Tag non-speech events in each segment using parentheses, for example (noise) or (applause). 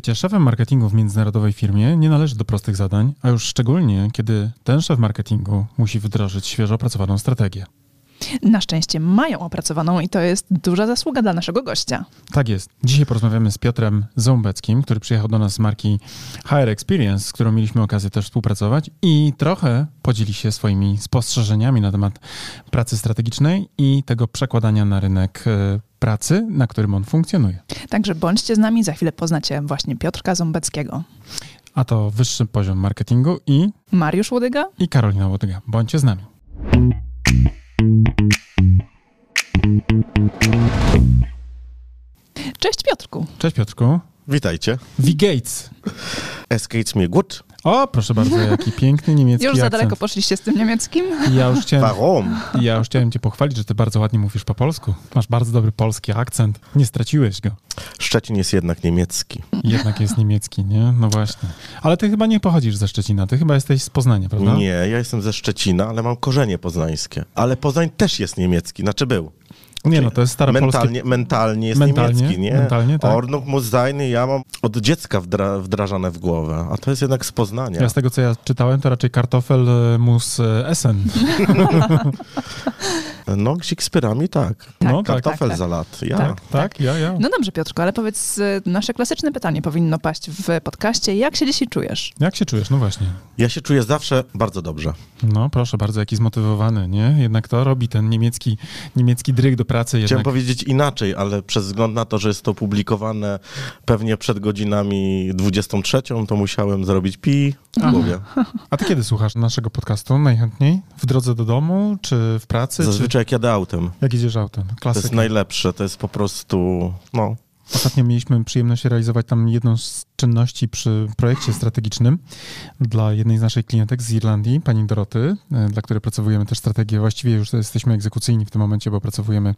Bycie szefem marketingu w międzynarodowej firmie nie należy do prostych zadań, a już szczególnie, kiedy ten szef marketingu musi wdrożyć świeżo opracowaną strategię. Na szczęście mają opracowaną i to jest duża zasługa dla naszego gościa. Tak jest. Dzisiaj porozmawiamy z Piotrem Ząbeckim, który przyjechał do nas z marki Higher Experience, z którą mieliśmy okazję też współpracować i trochę podzieli się swoimi spostrzeżeniami na temat pracy strategicznej i tego przekładania na rynek e, pracy, na którym on funkcjonuje. Także bądźcie z nami, za chwilę poznacie właśnie Piotrka Ząbeckiego. A to wyższy poziom marketingu i... Mariusz Łodyga i Karolina Łodyga. Bądźcie z nami. Cześć Piotrku. Cześć Piotrku. Witajcie. V. Gates. Es geht's mir gut. O, proszę bardzo, jaki piękny niemiecki Już za akcent. daleko poszliście z tym niemieckim? Ja już, chciałem, Warum? ja już chciałem cię pochwalić, że ty bardzo ładnie mówisz po polsku. Masz bardzo dobry polski akcent. Nie straciłeś go. Szczecin jest jednak niemiecki. Jednak jest niemiecki, nie? No właśnie. Ale ty chyba nie pochodzisz ze Szczecina, ty chyba jesteś z Poznania, prawda? Nie, ja jestem ze Szczecina, ale mam korzenie poznańskie. Ale Poznań też jest niemiecki, znaczy był. Nie, no to jest stare polskie... Mentalnie, mentalnie jest Mentalnie, niemiecki, nie? mentalnie, tak. Ordnung muss sein, ja mam od dziecka wdra wdrażane w głowę, a to jest jednak z Poznania. Ja z tego, co ja czytałem, to raczej kartofel e, mus Essen. (laughs) No, Szekspirami tak. No, tak, Kartofel tak, za lat, ja. Tak. Tak, ja, ja. No dobrze Piotrku, ale powiedz, y, nasze klasyczne pytanie powinno paść w podcaście. Jak się dzisiaj czujesz? Jak się czujesz? No właśnie. Ja się czuję zawsze bardzo dobrze. No proszę bardzo, jaki zmotywowany, nie? Jednak to robi ten niemiecki, niemiecki dryg do pracy Chciałem jednak. powiedzieć inaczej, ale przez wzgląd na to, że jest to publikowane pewnie przed godzinami 23, to musiałem zrobić pi w głowie. A ty kiedy słuchasz naszego podcastu najchętniej? W drodze do domu, czy w pracy, Zazwyczaj jak jadę autem. jak jedziesz autem? To Klasyka. jest najlepsze, to jest po prostu, no, Ostatnio mieliśmy przyjemność realizować tam jedną z czynności przy projekcie strategicznym dla jednej z naszych klientek z Irlandii, pani Doroty, e, dla której pracowujemy też strategię. Właściwie już jesteśmy egzekucyjni w tym momencie, bo opracowujemy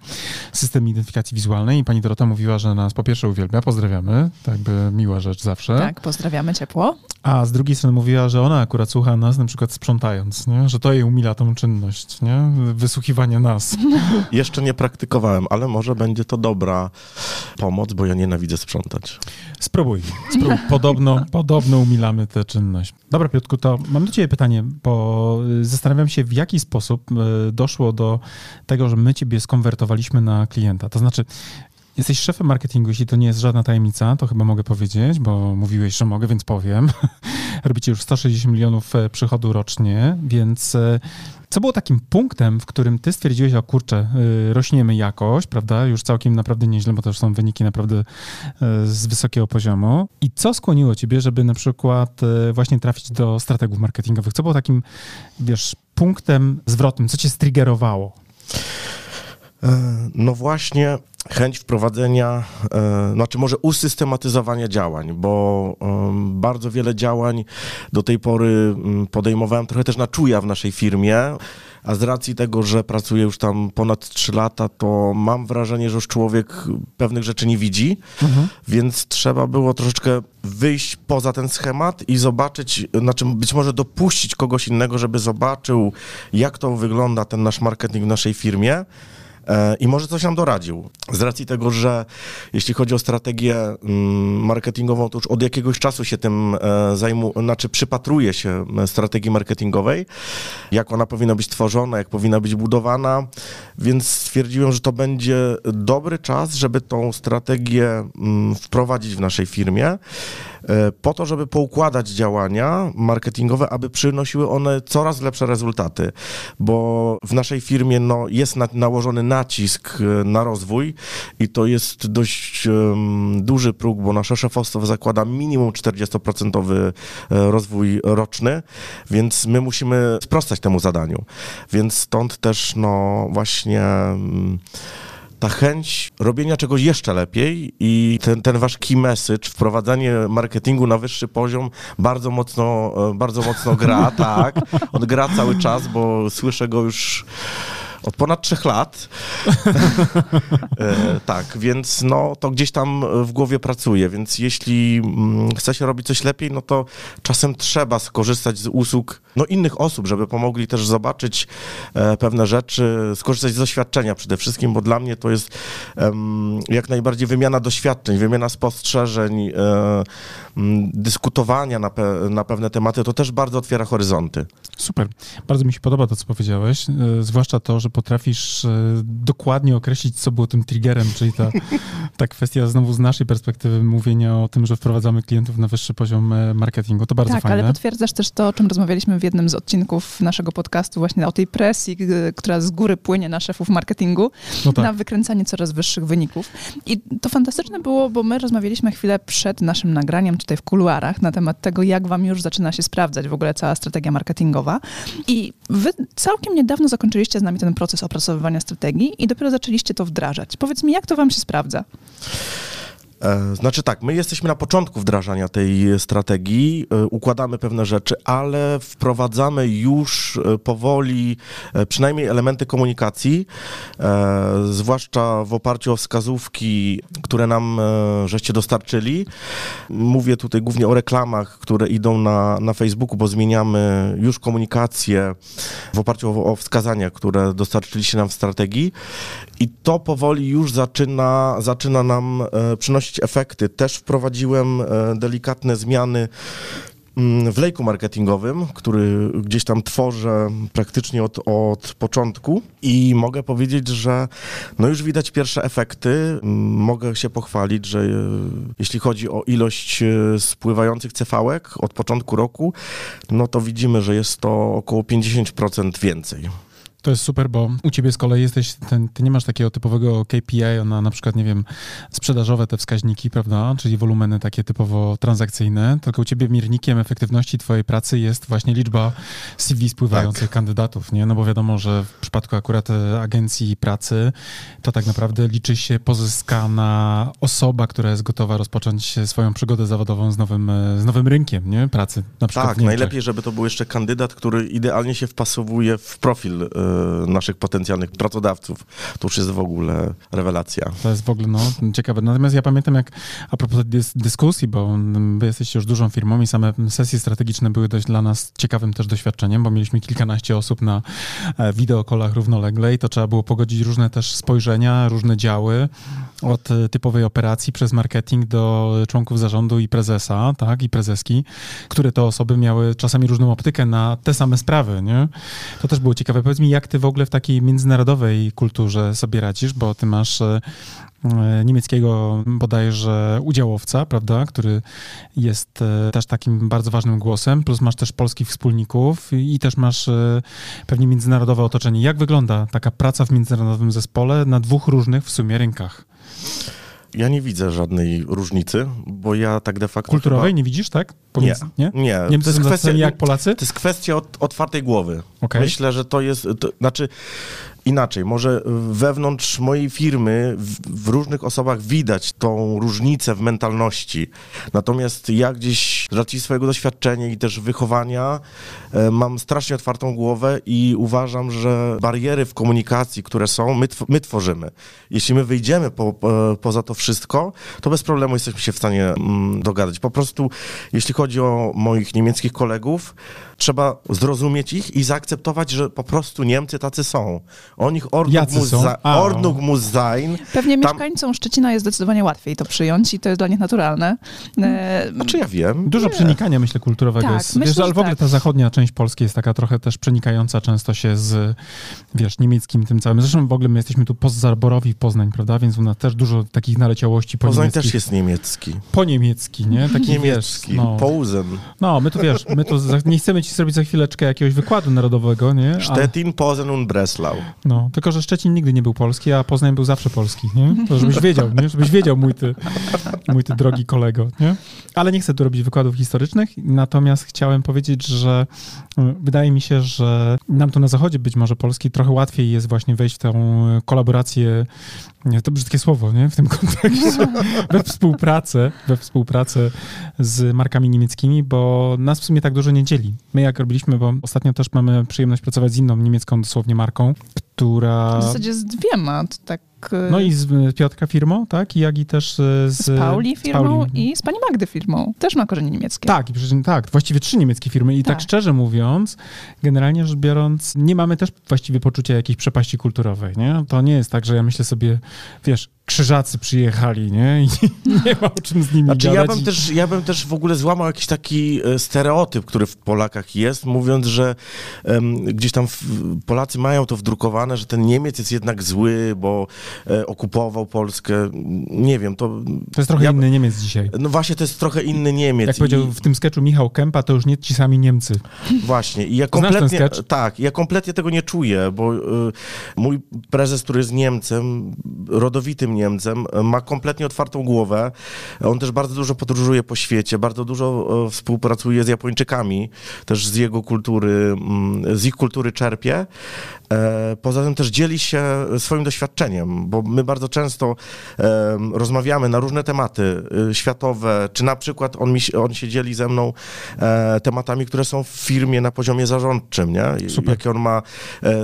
system identyfikacji wizualnej i pani Dorota mówiła, że nas po pierwsze uwielbia, pozdrawiamy, tak by miła rzecz zawsze. Tak, pozdrawiamy ciepło. A z drugiej strony mówiła, że ona akurat słucha nas na przykład sprzątając, nie? że to jej umila tą czynność, nie? wysłuchiwanie nas. (laughs) jeszcze nie praktykowałem, ale może będzie to dobra pomoc, bo ja nienawidzę sprzątać. Spróbuj. Spróbuj. Podobno, podobno umilamy tę czynność. Dobra, Piotku, to mam do ciebie pytanie, bo y, zastanawiam się, w jaki sposób y, doszło do tego, że my ciebie skonwertowaliśmy na klienta. To znaczy, jesteś szefem marketingu, jeśli to nie jest żadna tajemnica, to chyba mogę powiedzieć, bo mówiłeś, że mogę, więc powiem. (laughs) Robicie już 160 milionów e, przychodu rocznie, więc e, co było takim punktem, w którym ty stwierdziłeś, o kurczę, y, rośniemy jakoś, prawda? Już całkiem naprawdę nieźle, bo to już są wyniki naprawdę z wysokiego poziomu. I co skłoniło ciebie, żeby na przykład właśnie trafić do strategów marketingowych? Co było takim, wiesz, punktem zwrotnym? Co cię striggerowało? E, No właśnie chęć wprowadzenia, e, znaczy może usystematyzowania działań, bo bardzo wiele działań do tej pory mm, podejmowałem trochę też na czuja w naszej firmie, a z racji tego, że pracuję już tam ponad 3 lata, to mam wrażenie, że już człowiek pewnych rzeczy nie widzi, więc trzeba było troszeczkę wyjść poza ten schemat i zobaczyć, znaczy być może dopuścić kogoś innego, żeby zobaczył, jak to wygląda ten nasz marketing w naszej firmie. E, I może coś nam doradził. Z racji tego, że jeśli chodzi o strategię mm, marketingową, to już od jakiegoś czasu się tym e, zajmu, znaczy przypatruję się strategii marketingowej, jak ona powinna być tworzona, jak powinna być budowana, więc stwierdziłem, że to będzie dobry czas, żeby tą strategię mm, wprowadzić w naszej firmie po to, żeby poukładać działania marketingowe, aby przynosiły one coraz lepsze rezultaty, bo w naszej firmie no, jest na, nałożony nacisk e, na rozwój i to jest dość em, duży próg, bo nasze szefostwo zakłada minimum 40% e, rozwój roczny, więc my musimy sprostać temu zadaniu. Więc stąd też no właśnie mm, ta chęć robienia czegoś jeszcze lepiej i ten, ten wasz key message, wprowadzanie marketingu na wyższy poziom bardzo mocno, e, bardzo mocno gra, (laughs) tak. On gra cały czas, bo słyszę go już od ponad trzech lat. (laughs) e, tak, więc no, to gdzieś tam w głowie pracuje, więc jeśli mm, chce się robić coś lepiej, no to czasem trzeba skorzystać z usług no, innych osób, żeby pomogli też zobaczyć e, pewne rzeczy, skorzystać z doświadczenia przede wszystkim, bo dla mnie to jest jak najbardziej wymiana doświadczeń, wymiana spostrzeżeń, e, dyskutowania na, pe, na pewne tematy, to też bardzo otwiera horyzonty. Super. Bardzo mi się podoba to, co powiedziałeś, zwłaszcza to, że potrafisz e, dokładnie określić, co było tym triggerem, czyli ta, (laughs) ta kwestia znowu z naszej perspektywy mówienia o tym, że wprowadzamy klientów na wyższy poziom e, marketingu. To bardzo tak, fajne. ale potwierdzasz też to, o czym rozmawialiśmy w jednym z odcinków naszego podcastu, właśnie o tej presji, która z góry płynie na szefów marketingu, No tak. na wykręcanie coraz wyższych wyników. I to fantastyczne było, bo my rozmawialiśmy chwilę przed naszym nagraniem tutaj w kuluarach na temat tego, jak wam już zaczyna się sprawdzać w ogóle cała strategia marketingowa. I wy całkiem niedawno zakończyliście z nami ten proces opracowywania strategii i dopiero zaczęliście to wdrażać. Powiedz mi, jak to wam się sprawdza? E, Znaczy tak, my jesteśmy na początku wdrażania tej strategii, e, układamy pewne rzeczy, ale wprowadzamy już e, powoli przynajmniej elementy komunikacji, zwłaszcza w oparciu o wskazówki, które nam żeście dostarczyli. Mówię tutaj głównie o reklamach, które idą na, na Facebooku, bo zmieniamy już komunikację w oparciu o, o wskazania, które dostarczyliście nam w strategii i to powoli już zaczyna, zaczyna nam e, efekty. Też wprowadziłem e, delikatne zmiany mm, w lejku marketingowym, który gdzieś tam tworzę praktycznie od, od początku i mogę powiedzieć, że no już widać pierwsze efekty. Mm, Mogę się pochwalić, że e, jeśli chodzi o ilość e, spływających cefałek od początku roku, no to widzimy, że jest to około 50% więcej. To jest super, bo u ciebie z kolei jesteś, ten, ty nie masz takiego typowego KPI na na przykład, nie wiem, sprzedażowe te wskaźniki, prawda, czyli wolumeny takie typowo transakcyjne, tylko u ciebie miernikiem efektywności twojej pracy jest właśnie liczba CV spływających kandydatów, nie? No bo wiadomo, że w przypadku akurat e, agencji pracy to tak naprawdę liczy się pozyskana osoba, która jest gotowa rozpocząć swoją przygodę zawodową z nowym, e, z nowym rynkiem, nie? Pracy, na przykład Tak, najlepiej, żeby to był jeszcze kandydat, który idealnie się wpasowuje w profil e, naszych potencjalnych pracodawców. To już jest w ogóle rewelacja. To jest w ogóle no, ciekawe. Natomiast ja pamiętam, jak a propos dys dyskusji, bo wy jesteście już dużą firmą i same sesje strategiczne były dość dla nas ciekawym też doświadczeniem, bo mieliśmy kilkanaście osób na e, wideokolach równolegle i to trzeba było pogodzić różne też spojrzenia, różne działy, od e, typowej operacji przez marketing do członków zarządu i prezesa, tak, i prezeski, które to osoby miały czasami różną optykę na te same sprawy, nie? To też było ciekawe. Powiedz mi, jak ty w ogóle w takiej międzynarodowej kulturze sobie radzisz, bo ty masz e, e, niemieckiego bodajże udziałowca, prawda, który jest też takim bardzo ważnym głosem, plus masz też polskich wspólników i też masz pewnie międzynarodowe otoczenie. Jak wygląda taka praca w międzynarodowym zespole na dwóch różnych w sumie rynkach? Ja nie widzę żadnej różnicy, bo ja tak de facto. Kulturowej nie widzisz, tak? Pomiędzy, nie? Chyba, nie. Niemcy to jest kwestia, jak Polacy? to jest kwestia od, otwartej głowy. Okej. Myślę, że to jest. To, znaczy, inaczej, może wewnątrz mojej firmy w, różnych osobach widać tą różnicę w mentalności. Natomiast ja gdzieś z racji swojego doświadczenia i też wychowania e, mam strasznie otwartą głowę i uważam, że bariery w komunikacji, które są, my, tw- my tworzymy. Jeśli my wyjdziemy po, po, poza to wszystko, to bez problemu jesteśmy się w stanie mm, dogadać. Po prostu, jeśli chodzi o moich niemieckich kolegów, trzeba zrozumieć ich i zaakceptować, że po prostu Niemcy tacy są. O nich Ordnung muss, sein. Pewnie Tam- mieszkańcom Szczecina jest zdecydowanie łatwiej to przyjąć i to jest dla nich naturalne. E, Znaczy ja wiem. Dużo Nie. przenikania, myślę, kulturowego Tak, jest. myślę, wiesz, ale w ogóle tak. ta zachodnia część Polski jest taka trochę też przenikająca często się z, wiesz, niemieckim tym całym. Zresztą w ogóle my jesteśmy tu pozaborowi w Poznań, prawda? Więc u nas też dużo takich naleciałości po Poznań też jest niemiecki. Po niemiecki, nie? Taki, Niemiecki. Wiesz, no, no, my tu, wiesz, my tu nie chcemy ci zrobić za chwileczkę jakiegoś wykładu narodowego, nie? Ale, Stettin, Posen und Breslau. no, tylko, że Szczecin nigdy nie był polski, a Poznań był zawsze polski, nie? To żebyś wiedział, nie? Żebyś wiedział, mój ty, mój ty drogi kolego, nie? Ale nie chcę tu robić wykładów historycznych, natomiast chciałem powiedzieć, że y, wydaje mi się, że nam tu na zachodzie być może Polski trochę łatwiej jest właśnie wejść w tę kolaborację nie, to brzydkie słowo, nie? W tym kontekście. we współpracę, we współpracę z markami niemieckimi, bo nas w sumie tak dużo nie dzieli. My jak robiliśmy, bo ostatnio też mamy przyjemność pracować z inną niemiecką dosłownie marką, która... W zasadzie z dwiema, tak no i z Piotrka firmą, tak? Jak i też z, z Pauli firmą z Pauli. i z pani Magdy firmą. Też ma korzenie niemieckie. Tak, i przecież, tak, właściwie trzy niemieckie firmy. I tak. tak szczerze mówiąc, generalnie rzecz biorąc, nie mamy też właściwie poczucia jakiejś przepaści kulturowej, nie? To nie jest tak, że ja myślę sobie, wiesz, krzyżacy przyjechali, nie? I (laughs) nie ma o czym z nimi znaczy, gadać. Ja bym, też, ja bym też w ogóle złamał jakiś taki e, stereotyp, który w Polakach jest, mówiąc, że um, gdzieś tam w, Polacy mają to wdrukowane, że ten Niemiec jest jednak zły, bo okupował Polskę. Nie wiem, to... To jest trochę ja, inny Niemiec dzisiaj. No właśnie, to jest trochę inny Niemiec. Jak I... powiedział w tym sketchu Michał Kępa, to już nie ci sami Niemcy. Właśnie. I ja kompletnie... Tak, ja kompletnie tego nie czuję, bo y, mój prezes, który jest Niemcem, rodowitym Niemcem, ma kompletnie otwartą głowę. On też bardzo dużo podróżuje po świecie, bardzo dużo e, współpracuje z Japończykami, też z jego kultury, mm, z ich kultury czerpie. E, poza tym też dzieli się swoim doświadczeniem, bo my bardzo często rozmawiamy na różne tematy e, światowe, czy na przykład on, mi, on się dzieli ze mną tematami, które są w firmie na poziomie zarządczym, nie? Super. Jakie on ma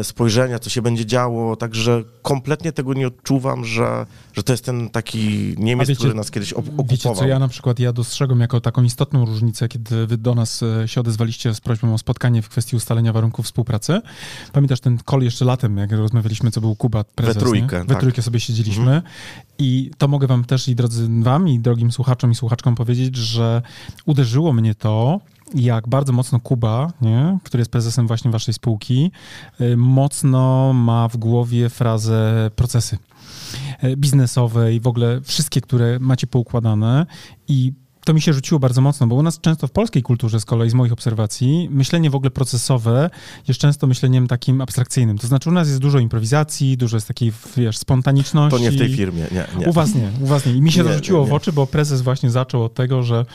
spojrzenia, co się będzie działo, także kompletnie tego nie odczuwam, że, że to jest ten taki Niemiec, wiecie, który nas kiedyś okupował. Wiecie co, ja na przykład ja dostrzegam jako taką istotną różnicę, kiedy wy do nas e, się odezwaliście z prośbą o spotkanie w kwestii ustalenia warunków współpracy. Pamiętasz ten jeszcze latem, jak rozmawialiśmy, co był Kuba prezes, We trójkę, nie? We tak. trójkę sobie siedzieliśmy mhm. i to mogę wam też i drodzy wam i drogim słuchaczom i słuchaczkom powiedzieć, że uderzyło mnie to, jak bardzo mocno Kuba, nie, który jest prezesem właśnie waszej spółki, y, mocno ma w głowie frazę procesy y, biznesowe i w ogóle wszystkie, które macie poukładane i to mi się rzuciło bardzo mocno, bo u nas często w polskiej kulturze z kolei, z moich obserwacji, myślenie w ogóle procesowe jest często myśleniem takim abstrakcyjnym. To znaczy u nas jest dużo improwizacji, dużo jest takiej, wiesz, spontaniczności. To nie w tej firmie, nie. nie. U was nie, u was nie. I mi się nie, to rzuciło nie, w oczy, bo prezes właśnie zaczął od tego, że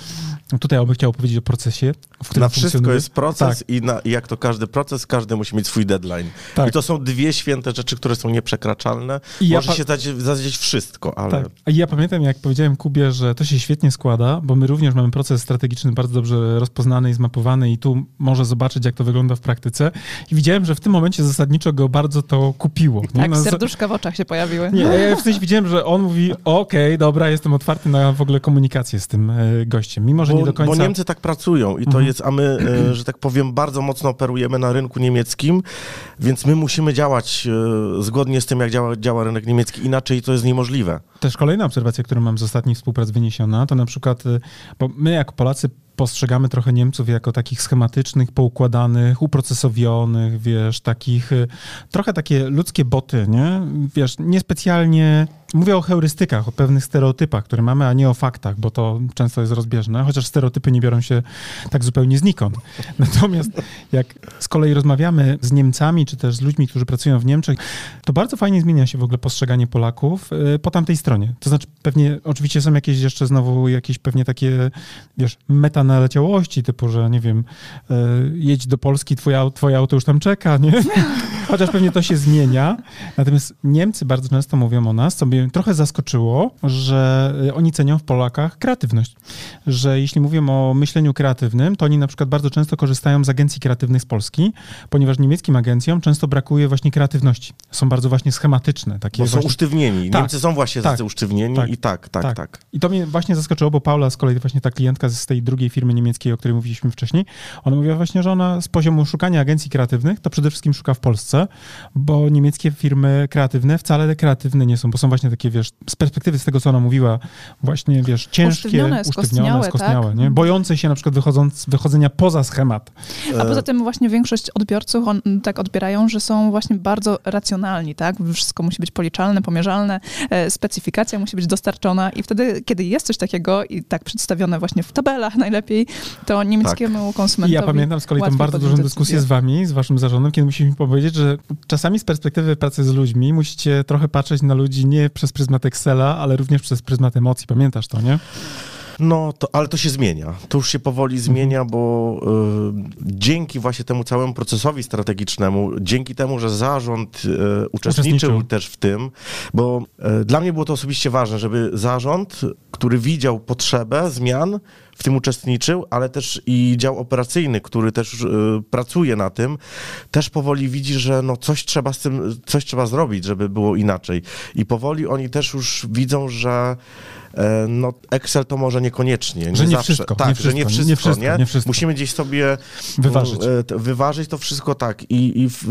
tutaj ja bym chciał powiedzieć o procesie, w którym Na wszystko jest proces tak. i, na, i, jak to każdy proces, każdy musi mieć swój deadline. Tak. I to są dwie święte rzeczy, które są nieprzekraczalne. I Może ja się zadzieć wszystko, ale... Tak. I ja pamiętam, jak powiedziałem Kubie, że to się świetnie składa, bo my również mamy proces strategiczny bardzo dobrze rozpoznany i zmapowany i tu może zobaczyć, jak to wygląda w praktyce. I widziałem, że w tym momencie zasadniczo go bardzo to kupiło. Nie? Tak, no, serduszka w oczach się pojawiły. Nie, ja w sensie widziałem, że on mówi, okej, okay, dobra, jestem otwarty na w ogóle komunikację z tym e, gościem, mimo że bo, nie do końca... Bo Niemcy tak pracują i to mhm. jest, a my, e, (clears throat) że tak powiem, bardzo mocno operujemy na rynku niemieckim, więc my musimy działać e, zgodnie z tym, jak działa, działa rynek niemiecki, inaczej to jest niemożliwe. Też kolejna obserwacja, którą mam z ostatnich współprac wyniesiona, to na przykład bo my jako Polacy postrzegamy trochę Niemców jako takich schematycznych, poukładanych, uprocesowionych, wiesz, takich, trochę takie ludzkie boty, nie? Wiesz, niespecjalnie Mówię o heurystykach, o pewnych stereotypach, które mamy, a nie o faktach, bo to często jest rozbieżne, chociaż stereotypy nie biorą się tak zupełnie znikąd. (laughs) Natomiast jak z kolei rozmawiamy z Niemcami, czy też z ludźmi, którzy pracują w Niemczech, to bardzo fajnie zmienia się w ogóle postrzeganie Polaków y, po tamtej stronie. To znaczy pewnie, oczywiście są jakieś jeszcze znowu jakieś pewnie takie, wiesz, metanaleciałości, typu, że nie wiem, y, jedź do Polski, twoje, twoje auto już tam czeka, nie? (laughs) Chociaż pewnie to się zmienia. Natomiast Niemcy bardzo często mówią o nas, co mnie trochę zaskoczyło, że y, oni cenią w Polakach kreatywność. Że jeśli mówią o myśleniu kreatywnym, to oni na przykład bardzo często korzystają z agencji kreatywnych z Polski, ponieważ niemieckim agencjom często brakuje właśnie kreatywności. Są bardzo właśnie schematyczne. Takie bo są właśnie... usztywnieni. Tak, Niemcy są właśnie tak, tacy usztywnieni tak, i tak, tak, tak, tak. I to mnie właśnie zaskoczyło, bo Paula z kolei właśnie ta klientka z tej drugiej firmy niemieckiej, o której mówiliśmy wcześniej, ona mówiła właśnie, że ona z poziomu szukania agencji kreatywnych, to przede wszystkim szuka w Polsce, bo niemieckie firmy kreatywne wcale kreatywne nie są, bo są właśnie takie, wiesz, z perspektywy z tego, co ona mówiła, właśnie, wiesz, ciężkie, usztywnione, usztywnione skostniałe, tak? nie? bojące się na przykład wychodząc, wychodzenia poza schemat. A poza tym właśnie większość odbiorców on, tak odbierają, że są właśnie bardzo racjonalni, tak? Wszystko musi być policzalne, pomierzalne, e, specyfikacja musi być dostarczona i wtedy, kiedy jest coś takiego i tak przedstawione właśnie w tabelach najlepiej, to niemieckiemu tak. konsumentowi ja pamiętam z kolei tą bardzo dużą dyskusję z wami, z waszym zarządem, kiedy musieliśmy powiedzieć, że czasami z perspektywy pracy z ludźmi musicie trochę patrzeć na ludzi nie przez pryzmat Excela, ale również przez pryzmat emocji. Pamiętasz to, nie? No, to, ale to się zmienia. To już się powoli Mhm. zmienia, bo y, dzięki właśnie temu całemu procesowi strategicznemu, dzięki temu, że zarząd y, uczestniczył, Uczestniczył. też w tym, bo y, dla mnie było to osobiście ważne, żeby zarząd, który widział potrzebę zmian, w tym uczestniczył, ale też i dział operacyjny, który też y, pracuje na tym, też powoli widzi, że no coś trzeba z tym, coś trzeba zrobić, żeby było inaczej. I powoli oni też już widzą, że no, Excel to może niekoniecznie. Że nie zawsze. wszystko, Tak, nie że nie wszystko, nie wszystko, nie wszystko. Musimy gdzieś sobie Wyważyć. e, wyważyć to wszystko tak. I, i w,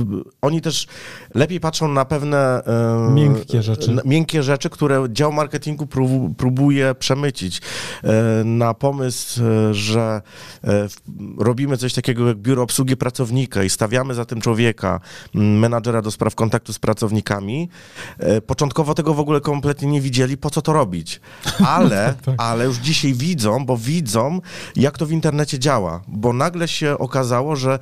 oni też lepiej patrzą na pewne e, Miękkie rzeczy. miękkie rzeczy, które dział marketingu prób, próbuje przemycić. E, na pomysł, e, że e, robimy coś takiego jak biuro obsługi pracownika i stawiamy za tym człowieka, menadżera do spraw kontaktu z pracownikami. E, Początkowo tego w ogóle kompletnie nie widzieli, po co to robić. Ale, (laughs) tak. ale już dzisiaj widzą, bo widzą, jak to w internecie działa. Bo nagle się okazało, że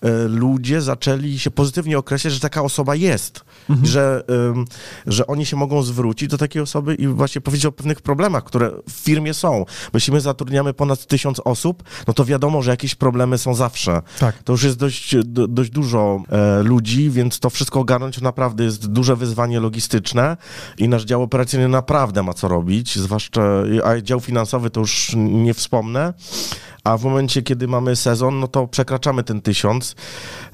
e, ludzie zaczęli się pozytywnie określać, że taka osoba jest. I że, ym, że oni się mogą zwrócić do takiej osoby i właśnie powiedzieć o pewnych problemach, które w firmie są. Bo jeśli my zatrudniamy ponad tysiąc osób, no to wiadomo, że jakieś problemy są zawsze. Tak. To już jest dość, do, dość dużo e, ludzi, więc to wszystko ogarnąć naprawdę jest duże wyzwanie logistyczne i nasz dział operacyjny naprawdę ma co robić, zwłaszcza, a dział finansowy to już nie wspomnę. A w momencie, kiedy mamy sezon, no to przekraczamy ten tysiąc,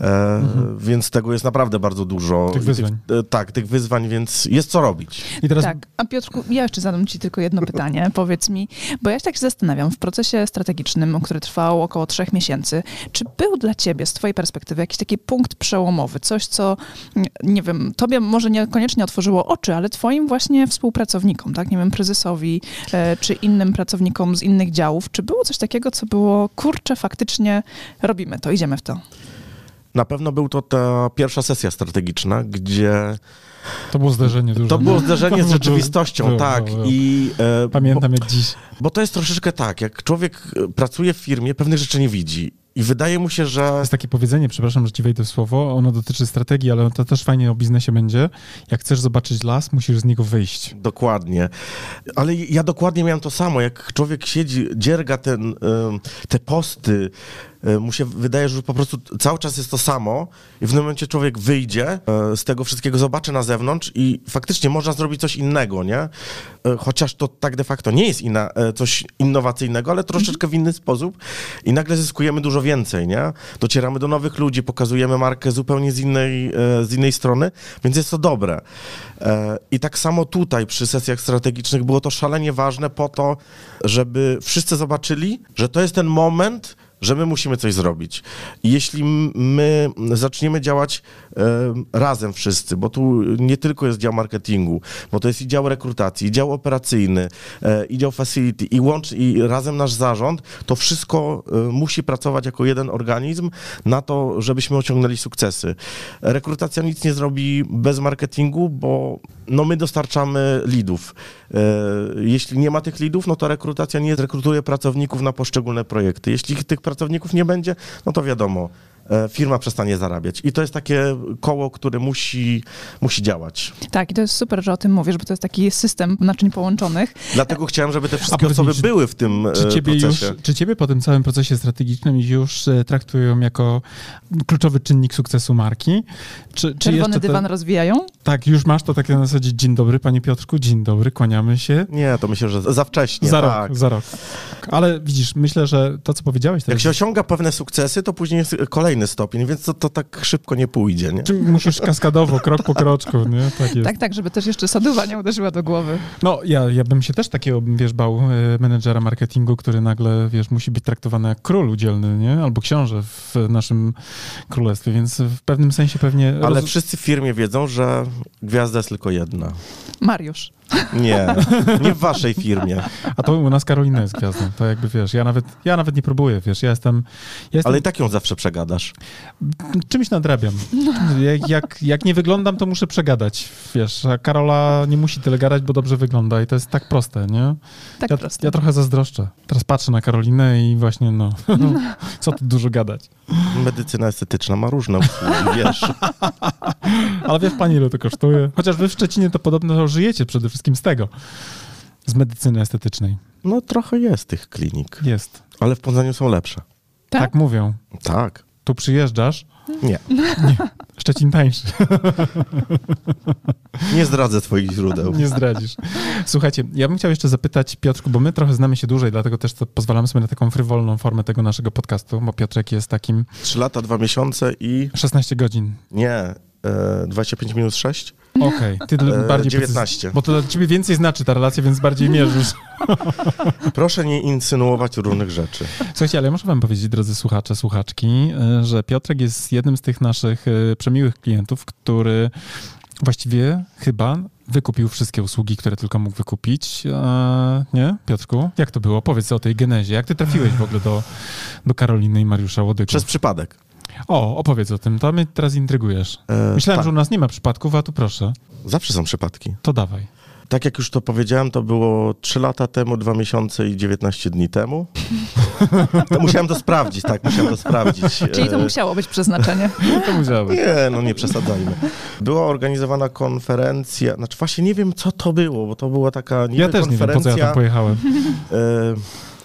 e, więc tego jest naprawdę bardzo dużo. Mhm. Tych wyzwań. E, tak, tych wyzwań, więc jest co robić. I teraz Tak, a Piotrku, ja jeszcze zadam ci tylko jedno pytanie. (laughs) Powiedz mi, bo ja się tak się zastanawiam, w procesie strategicznym, który trwał około trzech miesięcy, czy był dla ciebie z twojej perspektywy jakiś taki punkt przełomowy, coś, co, nie wiem, tobie może niekoniecznie otworzyło oczy, ale twoim właśnie współpracownikom, tak, nie wiem, prezesowi, e, czy innym pracownikom z innych działów, czy było coś takiego, co było, kurczę, faktycznie robimy to, idziemy w to. Na pewno był to ta pierwsza sesja strategiczna, gdzie to było zderzenie duże. to było zderzenie z rzeczywistością, było, tak. było, było. I, e, Pamiętam jak dziś. Bo to jest troszeczkę tak, jak człowiek e, pracuje w firmie, pewnych rzeczy nie widzi. I wydaje mu się, że. Jest takie powiedzenie, przepraszam, że ci wejdę w słowo, ono dotyczy strategii, ale to też fajnie o biznesie będzie. Jak chcesz zobaczyć las, musisz z niego wyjść. Dokładnie. Ale ja dokładnie miałem to samo. Jak człowiek siedzi, dzierga ten, em, te posty, e, mu się wydaje, że po prostu cały czas jest to samo i w pewnym momencie człowiek wyjdzie e, z tego wszystkiego, zobaczy na zewnątrz i faktycznie można zrobić coś innego, nie? E, Chociaż to tak de facto nie jest inna, e, coś innowacyjnego, ale troszeczkę w inny sposób i nagle zyskujemy dużo więcej, nie? Docieramy do nowych ludzi, pokazujemy markę zupełnie z innej, e, z innej strony, więc jest to dobre. E, I tak samo tutaj przy sesjach strategicznych było to szalenie ważne po to, żeby wszyscy zobaczyli, że to jest ten moment, że my musimy coś zrobić. Jeśli my zaczniemy działać razem wszyscy, bo tu nie tylko jest dział marketingu, bo to jest i dział rekrutacji, i dział operacyjny, e, i dział facility, i, łącz, i razem nasz zarząd, to wszystko e, musi pracować jako jeden organizm na to, żebyśmy osiągnęli sukcesy. Rekrutacja nic nie zrobi bez marketingu, bo no my dostarczamy lidów. E, Jeśli nie ma tych lidów, no to rekrutacja nie rekrutuje pracowników na poszczególne projekty. Jeśli tych pracowników nie będzie, no to wiadomo, firma przestanie zarabiać. I to jest takie koło, które musi, musi działać. Tak, i to jest super, że o tym mówisz, bo to jest taki system naczyń połączonych. Dlatego chciałem, żeby te wszystkie osoby czy- były w tym e, Czy ciebie, już, procesie. czy ciebie po tym całym procesie strategicznym już e, traktują jako kluczowy czynnik sukcesu marki? Czy, czy Czerwony jeszcze dywan te, rozwijają? Tak, już masz to takie na zasadzie dzień dobry, panie Piotrku, dzień dobry, kłaniamy się. Nie, to myślę, że za wcześnie. za tak. rok, za rok. Ale widzisz, myślę, że to, co powiedziałeś Jak teraz, się osiąga pewne sukcesy, to później jest kolejny stopień, więc to, to tak szybko nie pójdzie. Nie? musisz kaskadowo, krok po kroczku, nie? Tak jest. Tak, tak, żeby też jeszcze saduwa nie uderzyła do głowy. No, ja, ja bym się też takiego, wiesz, bał e, menedżera marketingu, który nagle, wiesz, musi być traktowany jak król udzielny, nie? Albo książę w naszym królestwie, więc w pewnym sensie pewnie... Ale roz- wszyscy w firmie wiedzą, że gwiazda jest tylko jedna. Mariusz. Nie, nie w waszej firmie. A to u nas Karolina jest gwiazdą, to jakby, wiesz, ja nawet, ja nawet nie próbuję, wiesz, ja jestem, ja jestem Ale i tak ją zawsze przegadasz. czymś nadrabiam. Jak, jak, jak nie wyglądam, to muszę przegadać, wiesz, a Karola nie musi tyle gadać, bo dobrze wygląda i to jest tak proste, nie? Tak ja, prosto. ja trochę zazdroszczę. Teraz patrzę na Karolinę i właśnie, no, (laughs) co tu dużo gadać. Medycyna estetyczna ma różne usługi, (laughs) wiesz. Ale wiesz pani, ile to kosztuje? Chociaż wy w Szczecinie to podobno żyjecie przede wszystkim z tego, z medycyny estetycznej. No trochę jest tych klinik, Jest. ale w Poznaniu są lepsze. Tak? Tak mówią. Tak. Tu przyjeżdżasz, Nie, Szczecin tańszy. nie zdradzę twoich źródeł. Nie zdradzisz. Słuchajcie, ja bym chciał jeszcze zapytać Piotrku, bo my trochę znamy się dłużej, dlatego też pozwalamy sobie na taką frywolną formę tego naszego podcastu, bo Piotrek jest takim Trzy lata, dwa miesiące i 16 godzin. nie, e, 25 minus 6? Okej, ty E, bardziej 19. precyz- Bo to dla ciebie więcej znaczy ta relacja, więc bardziej mierzysz. (laughs) Proszę nie insynuować różnych rzeczy. Słuchajcie, ale muszę wam powiedzieć, drodzy słuchacze, słuchaczki, y, że Piotrek jest jednym z tych naszych y, przemiłych klientów, który właściwie chyba wykupił wszystkie usługi, które tylko mógł wykupić. E, nie, Piotrku? Jak to było? Powiedz o tej genezie. Jak ty trafiłeś w ogóle do, do Karoliny i Mariusza Łodyków? Przez przypadek. O, opowiedz o tym. To mnie teraz intrygujesz. E, Myślałem, tak. że u nas nie ma przypadków, a tu proszę. Zawsze są przypadki. To dawaj. Tak jak już to powiedziałem, to było 3 lata temu, 2 miesiące i 19 dni temu. (laughs) To musiałem to sprawdzić, tak, musiałem to sprawdzić. (laughs) Czyli to E, musiało być przeznaczenie. (laughs) To musiało być. Nie, no nie przesadzajmy. Była organizowana konferencja, znaczy właśnie nie wiem, co to było, bo to była taka niby Ja też nie wiem, po co ja konferencja. tam pojechałem. e,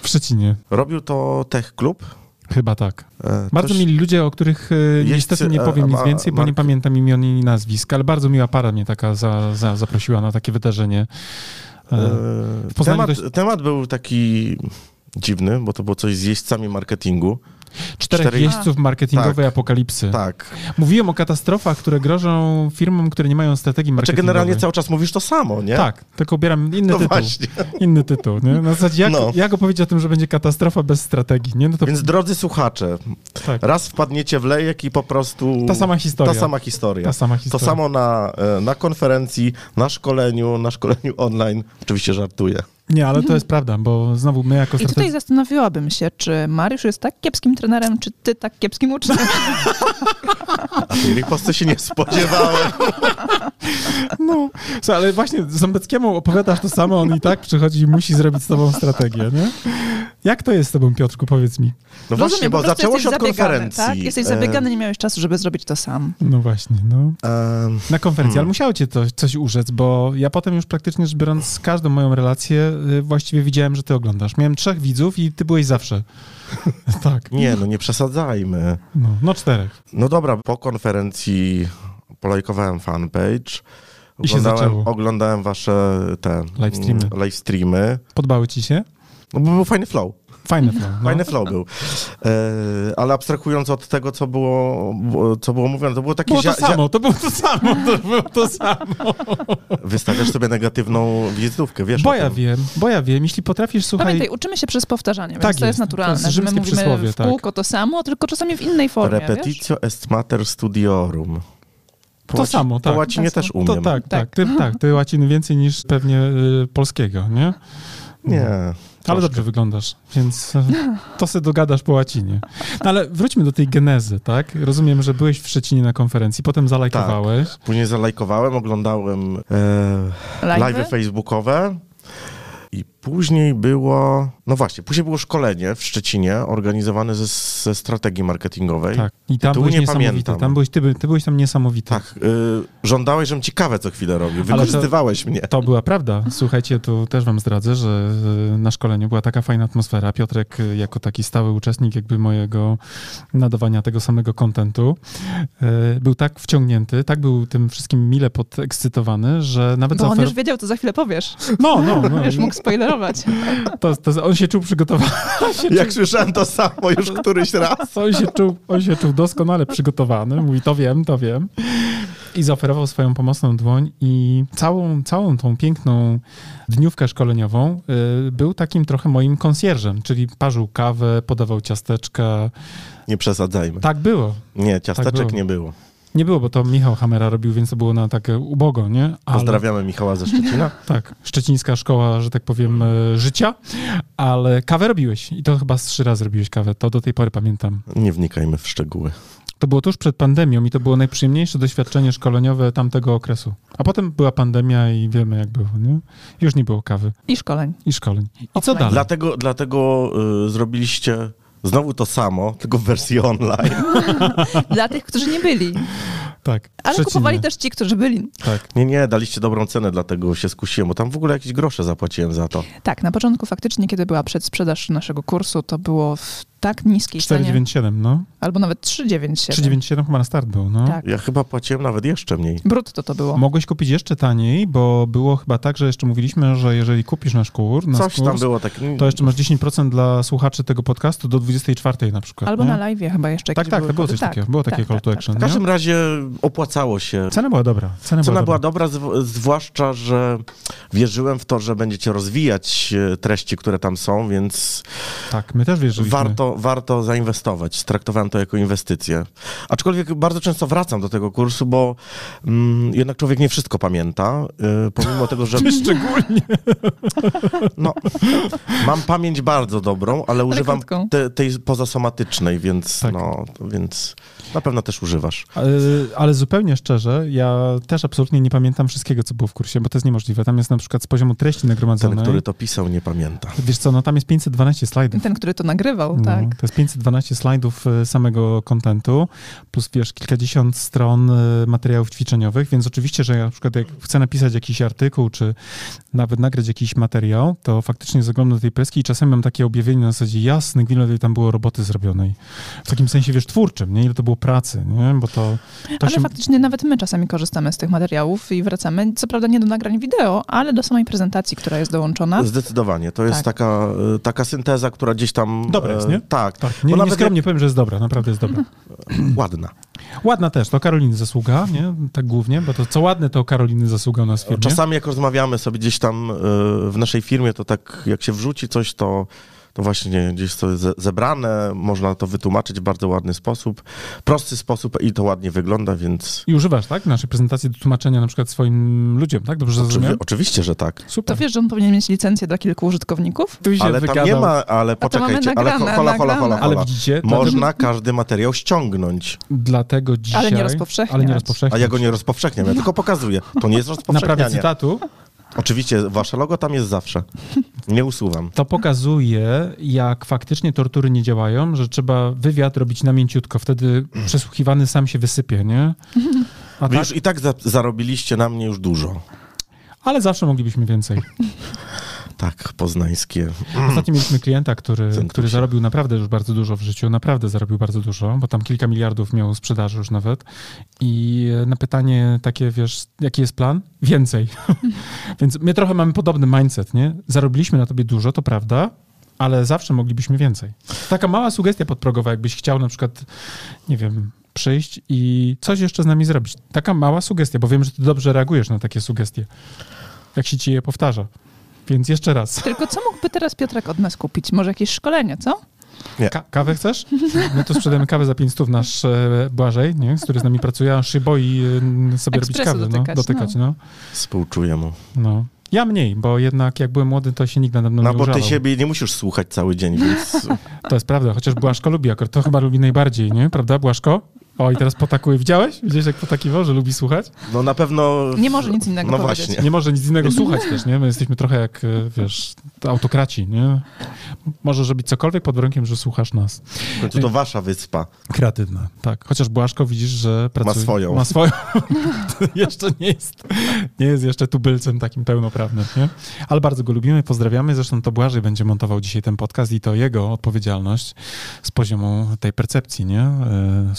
W Szczecinie. robił to Tech Club. Chyba tak. E, Bardzo mili ludzie, o których e, Jeźdźcy, niestety nie powiem a- nic więcej, bo nie pamiętam imion i nazwisk, ale bardzo miła para mnie taka za, za, zaprosiła na takie wydarzenie. E, E, temat, dość- temat był taki dziwny, bo to było coś z jeźdźcami marketingu. Czterech cztery- jeźdźców marketingowej Tak. apokalipsy. Tak. Mówiłem o katastrofach, które grożą firmom, które nie mają strategii Znaczy marketingowej. generalnie cały czas mówisz to samo, nie? Tak, tylko ubieram inny No tytuł. właśnie. (laughs) Inny tytuł, nie? Na zasadzie jak, No. jak opowiedzieć o tym, że będzie katastrofa bez strategii, nie? No to Więc drodzy słuchacze, tak, raz wpadniecie w lejek i po prostu... ta sama historia. Ta sama historia. Ta sama To historia. samo na, e, na konferencji, na szkoleniu, na szkoleniu online. Oczywiście żartuję. Nie, ale to jest prawda, bo znowu my jako I tutaj zastanowiłabym się, czy Mariusz jest tak kiepskim trenerem, czy ty tak kiepskim uczniem. A tej riposty się nie spodziewałem. (laughs) No, co, ale właśnie Ząbeckiemu opowiadasz to samo, on i tak przychodzi i musi zrobić z tobą strategię, nie? Jak to jest z tobą, Piotrku, powiedz mi? No Rozumiem, właśnie, bo zaczęło się od konferencji. Tak? Jesteś E, zabiegany, nie miałeś czasu, żeby zrobić to sam. No właśnie, no. Na konferencji, Hmm. ale musiało cię to, coś urzec, bo ja potem już praktycznie rzecz biorąc każdą moją relację właściwie widziałem, że ty oglądasz. Miałem trzech widzów i ty byłeś zawsze. (laughs) tak, nie, no nie przesadzajmy. no, no czterech. No dobra, po konferencji polajkowałem fanpage. I się Oglądałem, zaczęło. oglądałem wasze te Live streamy. mm, live streamy. Podobały ci się? No bo był fajny flow. Fajne flow. No. Fajny flow był. E, ale abstrahując od tego, co było, co było mówione, to było takie... Było to samo, to było to samo, to było to samo. Wystawiasz sobie negatywną wizytówkę, wiesz Bo ja tym. wiem, bo ja wiem, jeśli potrafisz, słuchaj... Pamiętaj, uczymy się przez powtarzanie, Tak więc to jest. jest naturalne, To jest że my mówimy przysłowie, w tak. kółko to samo, tylko czasami w innej formie, wiesz? Repetitio est mater studiorum. Po To łaci- samo, tak. Po łacinie Tak, też umiem. To tak, tak, Tak. ty, tak, ty łaciny więcej niż pewnie y, polskiego, nie? Nie. Ale dobrze wyglądasz, więc e, to se dogadasz po łacinie. No ale wróćmy do tej genezy, tak? Rozumiem, że byłeś w Szczecinie na konferencji, potem zalajkowałeś. Później zalajkowałem, oglądałem e, Live'y? live'y facebookowe. I później było, no właśnie, później było szkolenie w Szczecinie organizowane ze, ze strategii marketingowej. Tak. I tam Tytułu byłeś nie pamiętam. Tam byłeś, ty, by- ty byłeś tam niesamowity. Tak, y, żądałeś, żebym ci kawę co chwilę robił. to- Wykorzystywałeś mnie. To była prawda. Słuchajcie, tu też wam zdradzę, że na szkoleniu była taka fajna atmosfera. Piotrek e, jako taki stały uczestnik jakby mojego nadawania tego samego kontentu e, był tak wciągnięty, tak był tym wszystkim mile podekscytowany, że nawet Bo on zaofer- już wiedział, co za chwilę powiesz. No, no, no. (laughs) Już mógł spoilerować. To, to, on się czuł przygotowany. (laughs) Jak słyszałem to samo już (laughs) któryś raz. (laughs) On się, czuł, on się czuł doskonale przygotowany. Mówi, to wiem, to wiem. I zaoferował swoją pomocną dłoń i całą, całą tą piękną dniówkę szkoleniową y, był takim trochę moim konsjerżem, czyli parzył kawę, podawał ciasteczka. Nie przesadzajmy. Tak było. Nie, ciasteczek było. nie było. Nie było, bo to Michał Hamera robił, więc to było na takie ubogo, nie? Ale, Pozdrawiamy Michała ze Szczecina. (laughs) Tak, szczecińska szkoła, że tak powiem, e, życia, ale kawę robiłeś i to chyba z trzy razy robiłeś kawę, to do tej pory pamiętam. Nie wnikajmy w szczegóły. To było tuż przed pandemią i to było najprzyjemniejsze doświadczenie szkoleniowe tamtego okresu. A potem była pandemia i wiemy jak było, nie? Już nie było kawy I szkoleń. i szkoleń. I co dalej? Dlatego, dlatego y, zrobiliście znowu to samo, tylko w wersji online. (laughs) Dla tych, którzy nie byli. Tak. Ale kupowali też ci, którzy byli. Tak. Nie, nie, daliście dobrą cenę, dlatego się skusiłem, bo tam w ogóle jakieś grosze zapłaciłem za to. Tak, na początku faktycznie, kiedy była przedsprzedaż naszego kursu, to było w tak niskiej cenie, 497, no. albo nawet 397. 397 chyba na start był, no. Tak. Ja chyba płaciłem nawet jeszcze mniej. Brutto to było. Mogłeś kupić jeszcze taniej, bo było chyba tak, że jeszcze mówiliśmy, że jeżeli kupisz nasz kurs, nasz Coś kurs tam było tak. to jeszcze masz 10% dla słuchaczy tego podcastu do 24 na przykład. Albo nie? na live chyba jeszcze Tak, tak, były to było coś takiego. Było takie call to tak, action, W nie? każdym razie opłacało się. Cena była dobra. Cena, Cena była była dobra. dobra, zw- zwłaszcza, że wierzyłem w to, że będziecie rozwijać e, treści, które tam są, więc Tak, my też wierzyliśmy. warto, warto zainwestować. Traktowałem to jako inwestycję. Aczkolwiek bardzo często wracam do tego kursu, bo mm, jednak człowiek nie wszystko pamięta, e, pomimo tego, że Ty szczególnie. no, mam pamięć bardzo dobrą, ale używam krótką. te, tej pozasomatycznej, więc, Tak. no, więc na pewno też używasz. Ale, ale zupełnie szczerze, ja też absolutnie nie pamiętam wszystkiego, co było w kursie, bo to jest niemożliwe. Tam jest na przykład z poziomu treści Ten, nagromadzonej. który to pisał, nie pamięta. Wiesz co, no tam jest 512 slajdów. Ten, który to nagrywał, No, tak. To jest 512 slajdów e, samego kontentu, plus wiesz, kilkadziesiąt stron e, materiałów ćwiczeniowych, więc oczywiście, że ja na przykład jak chcę napisać jakiś artykuł, czy nawet nagrać jakiś materiał, to faktycznie zaglądam do tej preski i czasami mam takie objawienie na zasadzie jasny, ile tam było roboty zrobionej. W takim sensie, wiesz, twórczym, nie? Ile to było pracy, nie? Bo to, to Ale się... faktycznie nawet my czasami korzystamy z tych materiałów i wracamy, co prawda nie do nagrań wideo, ale do samej prezentacji, która jest dołączona. Zdecydowanie. To jest Tak. taka, e, taka synteza, która gdzieś tam... Dobra jest, e, nie? Tak, Tak, nie, Bo nie nawet skromnie powiem, że jest dobra, naprawdę jest dobra. (clears throat) ładna. Ładna też, to Karoliny zasługa, nie? Tak głównie, bo to co ładne, to Karoliny zasługa u nas w firmie. Czasami jak rozmawiamy sobie gdzieś tam e, w naszej firmie, to tak jak się wrzuci coś, to, to właśnie gdzieś to jest ze- zebrane, można to wytłumaczyć w bardzo ładny sposób, prosty sposób i to ładnie wygląda, więc I używasz, tak? Naszej prezentacji do tłumaczenia na przykład swoim ludziom, tak? Dobrze oczywi- zrozumiałem? oczywiście, że tak. To Super. wiesz, że on powinien mieć licencję dla kilku użytkowników? Tu się Ale tam wygadał. nie ma, ale to poczekajcie, ale hola, hola, hola, hola. Ale widzicie, Można każdy materiał ściągnąć, Dlatego dzisiaj... Ale nie rozpowszechniać. Ale nie rozpowszechniać. a ja go nie rozpowszechniam, ja tylko pokazuję. To nie jest Naprawia rozpowszechnianie. cytatu. Oczywiście, wasze logo tam jest zawsze. Nie usuwam. To pokazuje, jak faktycznie tortury nie działają, że trzeba wywiad robić na mięciutko. Wtedy przesłuchiwany sam się wysypie, nie? A Wy tak, już i tak za- zarobiliście na mnie już dużo. ale zawsze moglibyśmy więcej. Tak, poznańskie. Ostatnio mieliśmy klienta, który, który zarobił naprawdę już bardzo dużo w życiu, naprawdę zarobił bardzo dużo, bo tam kilka miliardów miał sprzedaży już nawet. I na pytanie takie, wiesz, jaki jest plan? Więcej. (laughs) Więc my trochę mamy podobny mindset, nie? Zarobiliśmy na tobie dużo, to prawda, ale zawsze moglibyśmy więcej. Taka mała sugestia podprogowa, jakbyś chciał na przykład, nie wiem, przyjść i coś jeszcze z nami zrobić. Taka mała sugestia, bo wiem, że ty dobrze reagujesz na takie sugestie, jak się ci je powtarza. Więc jeszcze raz. Tylko co mógłby teraz Piotrek od nas kupić? Może jakieś szkolenie, co? Ka- kawę chcesz? My tu sprzedajemy kawę za 500 nasz e, Błażej, nie? który z nami pracuje, on się boi e, sobie robić kawę. dotykać, no, dotykać no. Współczuję mu. No. Ja mniej, bo jednak jak byłem młody, to się nikt nade mną No nie bo ty siebie nie musisz słuchać cały dzień, więc To jest prawda, chociaż Błaszko lubi akurat, to chyba lubi najbardziej, nie? Prawda, Błaszko? O, i teraz potakuje. Widziałeś? Widziałeś, jak potakiwał, że lubi słuchać? no na pewno... Nie może nic innego No powiedzieć. właśnie. Nie może nic innego (laughs) słuchać też, nie? My jesteśmy trochę jak, e, wiesz, autokraci, nie? Możesz robić cokolwiek pod warunkiem, że słuchasz nas. W końcu to wasza wyspa. Kreatywna, tak. Chociaż Błaszko widzisz, że pracuje. swoją. Ma swoją. (laughs) Jeszcze nie jest, nie jest jeszcze tubylcem takim pełnoprawnym, nie? Ale bardzo go lubimy, pozdrawiamy. Zresztą to Błażej będzie montował dzisiaj ten podcast i to jego odpowiedzialność z poziomu tej percepcji, nie? E,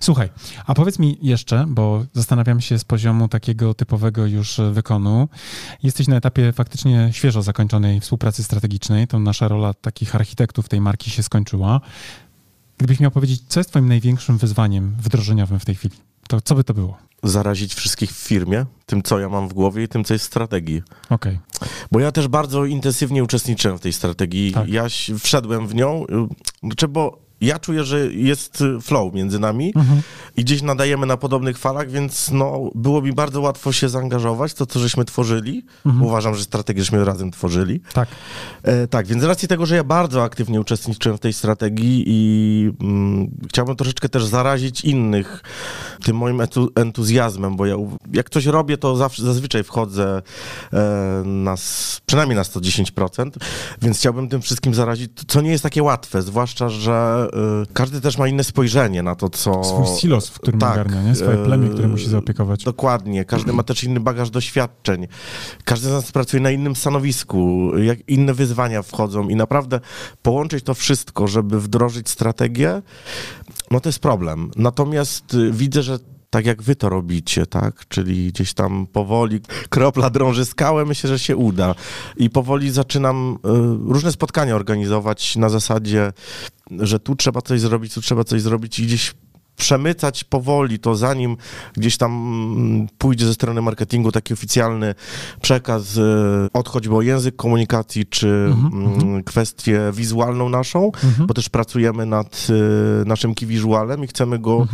słuchowej. Słuchaj, a powiedz mi jeszcze, bo zastanawiam się z poziomu takiego typowego już wykonu. Jesteś na etapie faktycznie świeżo zakończonej współpracy strategicznej. To nasza rola takich architektów tej marki się skończyła. Gdybyś miał powiedzieć, co jest twoim największym wyzwaniem wdrożeniowym w tej chwili, to co by to było? Zarazić wszystkich w firmie, tym co ja mam w głowie i tym co jest w strategii. Okej. Bo ja też bardzo intensywnie uczestniczyłem w tej strategii. Tak. Ja wszedłem w nią, y, znaczy, bo ja czuję, że jest flow między nami Mhm. i gdzieś nadajemy na podobnych falach, więc no, było mi bardzo łatwo się zaangażować w to, co żeśmy tworzyli. Mhm. Uważam, że strategię żeśmy razem tworzyli. Tak. E, tak, więc z racji tego, że ja bardzo aktywnie uczestniczyłem w tej strategii i mm, chciałbym troszeczkę też zarazić innych tym moim entuzjazmem, bo ja jak coś robię, to zawsze, zazwyczaj wchodzę e, na, przynajmniej na 110%, więc chciałbym tym wszystkim zarazić, co nie jest takie łatwe, zwłaszcza, że każdy też ma inne spojrzenie na to, co... Swój silos, w którym Tak, ogarnia, nie? Swoje e, plemię, które musi zaopiekować. Dokładnie. Każdy ma też inny bagaż doświadczeń. Każdy z nas pracuje na innym stanowisku. Jak inne wyzwania wchodzą i naprawdę połączyć to wszystko, żeby wdrożyć strategię, no to jest problem. Natomiast y, widzę, że tak jak wy to robicie, tak? Czyli gdzieś tam powoli kropla drąży skałę, myślę, że się uda. I powoli zaczynam y, różne spotkania organizować na zasadzie, że tu trzeba coś zrobić, tu trzeba coś zrobić i gdzieś przemycać powoli to, zanim gdzieś tam mm, pójdzie ze strony marketingu taki oficjalny przekaz, y, odchodź o język komunikacji, czy mm, kwestię wizualną naszą, bo też pracujemy nad y, naszym key i chcemy go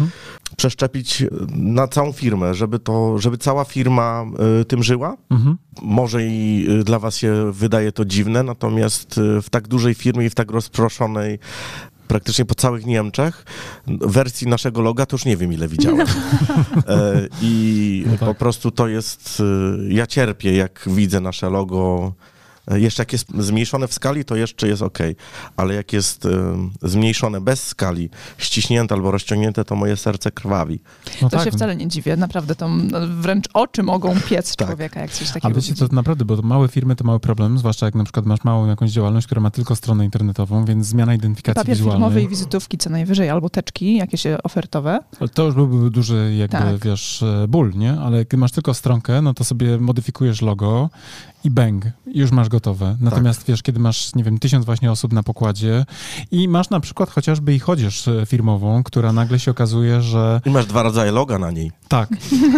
przeszczepić na całą firmę, żeby to, żeby cała firma y, tym żyła. Mhm. Może i y, dla was się wydaje to dziwne, natomiast y, w tak dużej firmie i w tak rozproszonej praktycznie po całych Niemczech wersji naszego loga to już nie wiem ile widziałem. (laughs) E, I No tak. po prostu to jest, y, ja cierpię jak widzę nasze logo Jeszcze jak jest zmniejszone w skali, to jeszcze jest ok, ale jak jest y, zmniejszone bez skali, ściśnięte albo rozciągnięte, to moje serce krwawi. No To tak. się wcale nie dziwię, naprawdę to no, wręcz oczy mogą piec Tak. człowieka, jak coś takiego wiecie, widzi. to naprawdę, bo małe firmy to mały problem, zwłaszcza jak na przykład masz małą jakąś działalność, która ma tylko stronę internetową, więc zmiana identyfikacji Papier wizualnej. i wizytówki co najwyżej, albo teczki jakieś ofertowe. To już byłby duży jakby, Tak. wiesz, e, ból, nie? Ale jak masz tylko stronkę, no to sobie modyfikujesz logo i bang, i już masz gotowe. Natomiast wiesz, kiedy masz, nie wiem, tysiąc właśnie osób na pokładzie i masz na przykład chociażby i chodzież e, firmową, która nagle się okazuje, że I masz dwa rodzaje loga na niej. tak,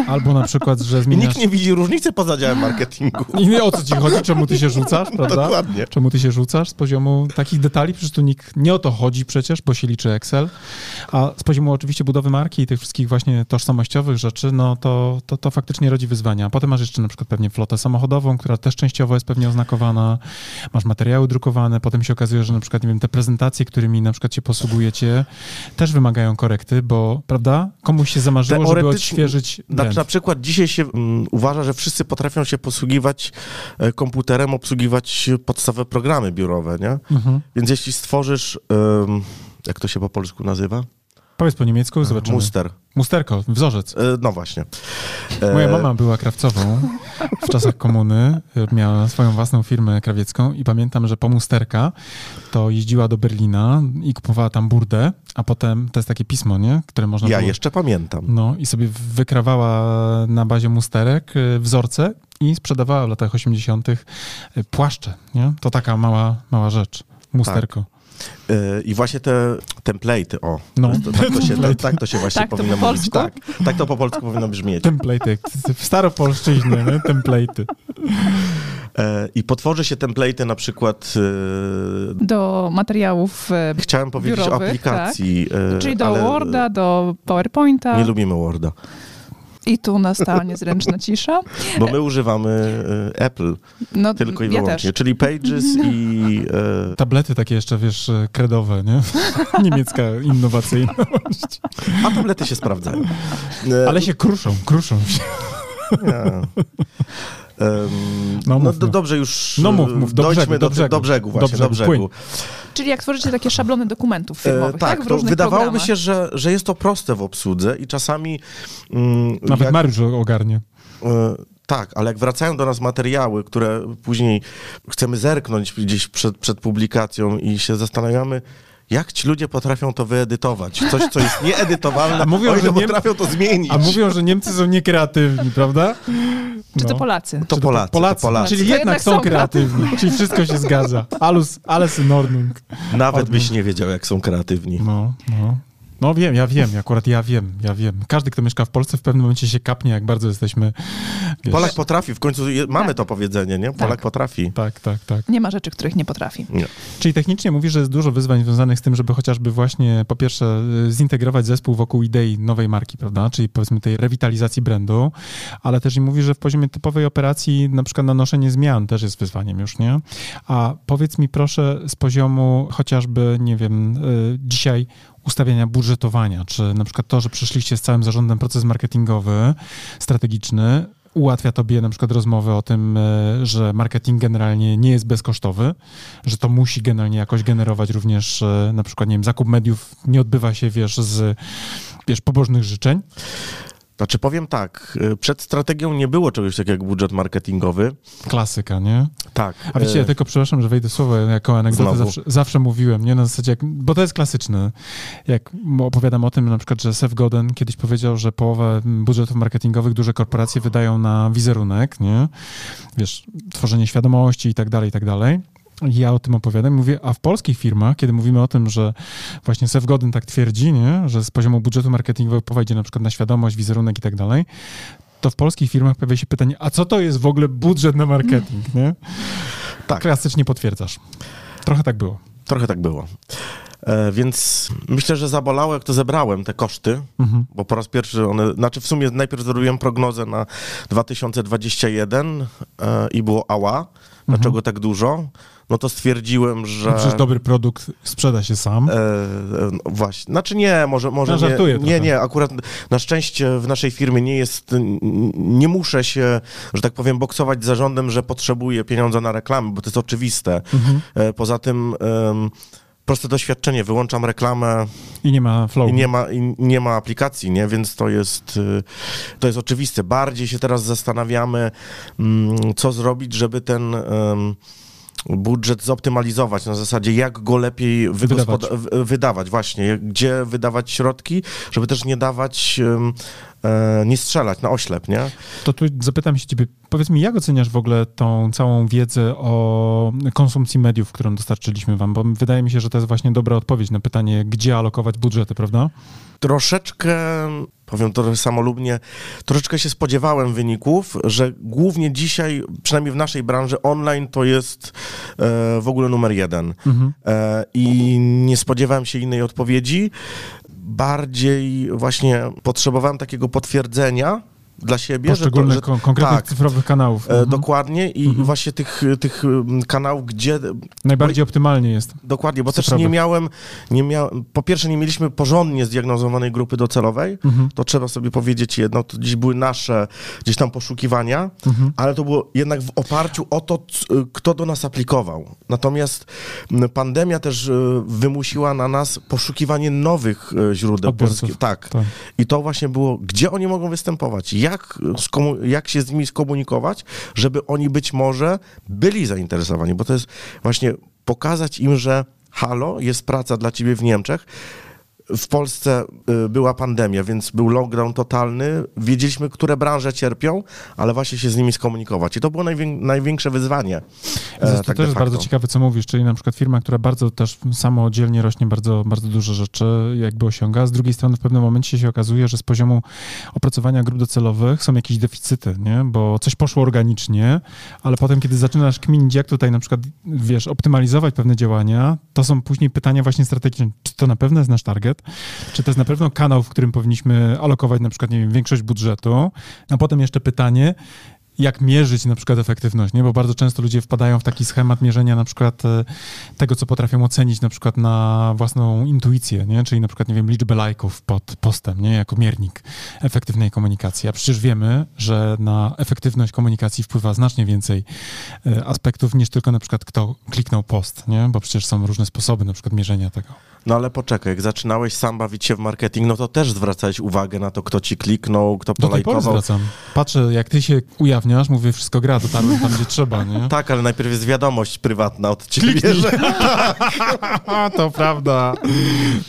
albo na przykład, że (laughs) I zmieniasz... nikt nie widzi różnicy poza działem marketingu. I nie o co ci chodzi, czemu ty się rzucasz, (laughs) prawda? Dokładnie. Czemu ty się rzucasz z poziomu takich detali? Przecież tu nikt nie o to chodzi przecież, bo się liczy Excel. A z poziomu oczywiście budowy marki i tych wszystkich właśnie tożsamościowych rzeczy, no to, to, to faktycznie rodzi wyzwania. A potem masz jeszcze na przykład pewnie flotę samochodową, która też częściowo jest pewnie oznakowana. Masz materiały drukowane, potem się okazuje, że na przykład, nie wiem, te prezentacje, którymi na przykład się posługujecie, też wymagają korekty, bo, prawda, komuś się zamarzyło, żeby odświeżyć. Znaczy, na przykład dzisiaj się mm, uważa, że wszyscy potrafią się posługiwać e, komputerem, obsługiwać podstawowe programy biurowe, nie? Mhm. Więc jeśli stworzysz, em, jak to się po polsku nazywa? Powiedz po niemiecku, zobaczymy. Muster. Musterko, wzorzec. E, no właśnie. E, Moja mama była krawcową w czasach komuny, miała swoją własną firmę krawiecką i pamiętam, że po Musterka to jeździła do Berlina i kupowała tam burdę, a potem, to jest takie pismo, nie? Które można Ja było... jeszcze pamiętam. No i sobie wykrawała na bazie musterek y, wzorce i sprzedawała w latach 80. y, płaszcze, nie? To taka mała, mała rzecz. Musterko. E, I właśnie te template'y, o. No. To, tak, to się, Template'y. tak to się właśnie Tak to powinno po mówić. Tak, tak to po polsku powinno brzmieć. Template'y, w staropolszczyźnie, nie? Template'y. E, I potworzy się template'y na przykład, e, Do materiałów, e, chciałem powiedzieć o Biurowych, aplikacji, e, czyli do ale Worda, do PowerPointa. Nie lubimy Worda, I tu nastała niezręczna cisza. bo my używamy e, Apple No, tylko i ja wyłącznie, też. czyli Pages i... e, Tablety takie jeszcze, wiesz, kredowe, nie? (laughs) Niemiecka innowacyjność. A tablety się sprawdzają. Ale się kruszą, kruszą się. Nie. No no, mów, do, mów. dobrze już No mów, mów, do dojdźmy brzegu, do, do brzegu. do brzegu właśnie, Do do brzegu, brzegu. Czyli jak tworzycie takie szablony dokumentów firmowych, E, tak? tak, W to różnych wydawało mi programach. się, że, że jest to proste w obsłudze i czasami... Mm, Nawet jak, Mariusz ogarnie. e, tak, ale jak wracają do nas materiały, które później chcemy zerknąć gdzieś przed, przed publikacją i się zastanawiamy, jak ci ludzie potrafią to wyedytować. Coś, co jest nieedytowalne, A mówią, o ile że nie- potrafią to zmienić. A mówią, że Niemcy są niekreatywni, prawda? Czy to No. Polacy? To Polacy, Polacy. to Polacy. Czyli To jednak jednak są są kreatywni. Czyli wszystko się zgadza. Alus, alles in Ordnung. Nawet byś nie wiedział, jak są kreatywni. No, no. No wiem, ja wiem, akurat ja wiem, ja wiem. Każdy, kto mieszka w Polsce, w pewnym momencie się kapnie, jak bardzo jesteśmy... Wiesz, Polak potrafi, w końcu je, mamy Tak. to powiedzenie, nie? Polak Tak. potrafi. Tak, tak, tak. Nie ma rzeczy, których nie potrafi. Nie. Czyli technicznie mówi, że jest dużo wyzwań związanych z tym, żeby chociażby właśnie po pierwsze y, zintegrować zespół wokół idei nowej marki, prawda? Czyli powiedzmy tej rewitalizacji brandu, ale też i mówi, że w poziomie typowej operacji na przykład nanoszenie zmian też jest wyzwaniem już, nie? A powiedz mi proszę z poziomu chociażby, nie wiem, y, dzisiaj ustawiania budżetowania, czy na przykład to, że przeszliście z całym zarządem proces marketingowy, strategiczny, ułatwia tobie na przykład rozmowę o tym, e, że marketing generalnie nie jest bezkosztowy, że to musi generalnie jakoś generować również e, na przykład, nie wiem, zakup mediów nie odbywa się, wiesz, z wiesz, pobożnych życzeń. Znaczy powiem tak, y, przed strategią nie było czegoś takiego jak budżet marketingowy. Klasyka, nie? Tak. A wiecie, ja y, tylko przepraszam, że wejdę słowo, jako anegdotę zawsze, zawsze mówiłem, nie? Na zasadzie, jak, bo to jest klasyczne. Jak opowiadam o tym na przykład, że Seth Godin kiedyś powiedział, że połowę budżetów marketingowych duże korporacje wydają na wizerunek, nie? Wiesz, tworzenie świadomości i tak dalej, i tak dalej. Ja o tym opowiadam, mówię, a w polskich firmach, kiedy mówimy o tym, że właśnie Seth Godin tak twierdzi, nie? że z poziomu budżetu marketingowego połowa idzie na przykład na świadomość, wizerunek i tak dalej, to w polskich firmach pojawia się pytanie, a co to jest w ogóle budżet na marketing, nie? Tak. Klasycznie potwierdzasz. Trochę tak było. Trochę tak było. E, więc myślę, że zabolało, jak to zebrałem, te koszty, Mhm. bo po raz pierwszy one, znaczy w sumie najpierw zrobiłem prognozę na 2021 e, i było ała, dlaczego tak dużo? No to stwierdziłem, że... No Przecież dobry produkt sprzeda się sam. E, e, no właśnie. Znaczy nie, może, może Ja nie, żartuję nie, trochę. nie, akurat na szczęście w naszej firmie nie jest, nie muszę się, że tak powiem, boksować z zarządem, że potrzebuję pieniądza na reklamy, bo to jest oczywiste. Mhm. E, Poza tym proste doświadczenie, wyłączam reklamę I nie ma flow. i nie ma, i nie ma aplikacji, nie? więc to jest, y, to jest oczywiste. Bardziej się teraz zastanawiamy, mm, co zrobić, żeby ten budżet zoptymalizować na zasadzie, jak go lepiej wygospoda- w- wydawać, właśnie, gdzie wydawać środki, żeby też nie dawać, e, nie strzelać na oślep, nie? To tu zapytam się ciebie, powiedz mi, jak oceniasz w ogóle tą całą wiedzę o konsumpcji mediów, którą dostarczyliśmy wam? Bo wydaje mi się, że to jest właśnie dobra odpowiedź na pytanie, gdzie alokować budżety, prawda? Troszeczkę, powiem to samolubnie, troszeczkę się spodziewałem wyników, że głównie dzisiaj, przynajmniej w naszej branży, online to jest e, w ogóle numer jeden. Mhm. E, I nie spodziewałem się innej odpowiedzi. Bardziej właśnie potrzebowałem takiego potwierdzenia dla siebie, że to, Poszczególnych że, kon- konkretnych tak. cyfrowych kanałów. e, Mhm. dokładnie i Mhm. właśnie tych, tych mm, kanałów, gdzie Najbardziej optymalnie jest. dokładnie, bo też Cyfrowych. nie miałem, nie miałem, po pierwsze nie mieliśmy porządnie zdiagnozowanej grupy docelowej, Mhm. to trzeba sobie powiedzieć jedno, to dziś były nasze gdzieś tam poszukiwania, Mhm. ale to było jednak w oparciu o to, kto do nas aplikował. Natomiast pandemia też e, wymusiła na nas poszukiwanie nowych e, źródeł. Tak. Tak. I to właśnie było, gdzie oni mogą występować, jak, skomu- jak się z nimi skomunikować, żeby oni być może byli zainteresowani, bo to jest właśnie pokazać im, że halo, jest praca dla ciebie w Niemczech. W Polsce y, była pandemia, więc był lockdown totalny. Wiedzieliśmy, które branże cierpią, ale właśnie się z nimi skomunikować. I to było najwię- największe wyzwanie. To tak też de jest facto. bardzo ciekawe, co mówisz, czyli na przykład firma, która bardzo też samodzielnie rośnie bardzo, bardzo duże rzeczy, jakby osiąga. Z drugiej strony w pewnym momencie się okazuje, że z poziomu opracowania grup docelowych są jakieś deficyty, nie? Bo coś poszło organicznie, ale potem, kiedy zaczynasz kminić, jak tutaj na przykład, wiesz, optymalizować pewne działania, to są później pytania właśnie strategiczne. Czy to na pewno jest nasz target? Czy to jest na pewno kanał, w którym powinniśmy alokować na przykład, nie wiem, większość budżetu? A potem jeszcze pytanie, jak mierzyć na przykład efektywność, nie? Bo bardzo często ludzie wpadają w taki schemat mierzenia na przykład e, tego, co potrafią ocenić na przykład na własną intuicję, nie? Czyli na przykład, nie wiem, liczbę lajków pod postem, nie? Jako miernik efektywnej komunikacji. A przecież wiemy, że na efektywność komunikacji wpływa znacznie więcej e, aspektów niż tylko na przykład kto kliknął post, nie? Bo przecież są różne sposoby na przykład mierzenia tego. No ale poczekaj, jak zaczynałeś sam bawić się w marketing, no to też zwracałeś uwagę na to, kto ci kliknął, kto Do tej pory polajkował. zwracam. Patrzę, jak ty się ujawniasz, mówię, wszystko gra, dotarłem tam, gdzie trzeba, nie? Tak, ale najpierw jest wiadomość prywatna od ciebie, że A, (laughs) to prawda.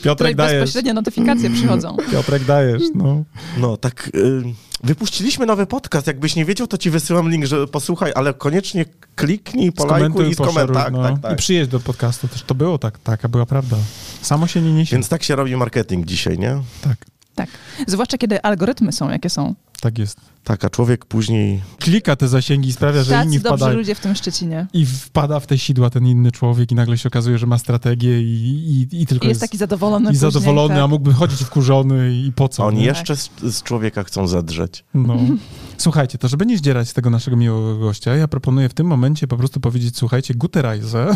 Piotrek Tutaj dajesz. bezpośrednio notyfikacje przychodzą. Piotrek dajesz, no. No, tak. Y, wypuściliśmy nowy podcast. Jakbyś nie wiedział, to ci wysyłam link, że posłuchaj, ale koniecznie kliknij, polajkuj i skomentuj. poszeruj, Tak, no. tak, I tak. przyjedź do podcastu też. To było tak, taka była prawda. Samo się nie niesie. Więc tak się robi marketing dzisiaj, nie? Tak, Tak. Zwłaszcza kiedy algorytmy są, jakie są. tak jest. Tak, a człowiek później. Klika te zasięgi i sprawia, że inni Tacy dobrzy wpadają. ludzie w tym Szczecinie. I wpada w te sidła ten inny człowiek i nagle się okazuje, że ma strategię i, i, i tylko I jest taki zadowolony i później, zadowolony, tak. a mógłby chodzić wkurzony i po co. A oni jeszcze z, z człowieka chcą zedrzeć. No. Słuchajcie, to żeby nie zdzierać z tego naszego miłego gościa, ja proponuję w tym momencie po prostu powiedzieć, słuchajcie, Guterajze. (laughs)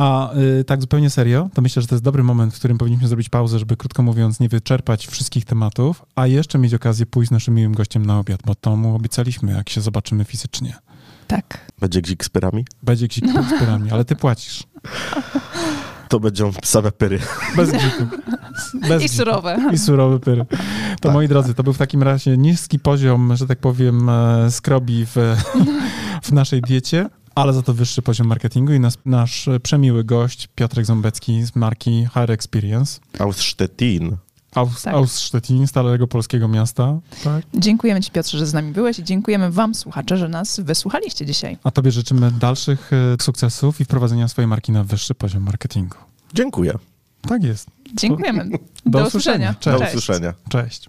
A y, tak zupełnie serio, to myślę, że to jest dobry moment, w którym powinniśmy zrobić pauzę, żeby krótko mówiąc nie wyczerpać wszystkich tematów, a jeszcze mieć okazję pójść z naszym miłym gościem na obiad, bo to mu obiecaliśmy, jak się zobaczymy fizycznie. Tak. Będzie gzik z pyrami? Będzie gzik z pyrami, ale ty płacisz. To będą same pyry. Bez giku. Bez I giku. surowe. I surowy pyr. To Tak. moi drodzy, to był w takim razie niski poziom, że tak powiem, e, skrobi w, (laughs) w naszej diecie, ale za to wyższy poziom marketingu i nas, nasz przemiły gość Piotrek Ząbecki z marki Higher Experience. Aus Stettin. Aus, Tak. starego polskiego miasta. Tak. Dziękujemy Ci, Piotrze, że z nami byłeś i dziękujemy Wam, słuchacze, że nas wysłuchaliście dzisiaj. A tobie życzymy dalszych e, sukcesów i wprowadzenia swojej marki na wyższy poziom marketingu. Dziękuję. Tak jest. Dziękujemy. (laughs) Do Do, usłyszenia. usłyszenia. Cześć. Do usłyszenia. Cześć.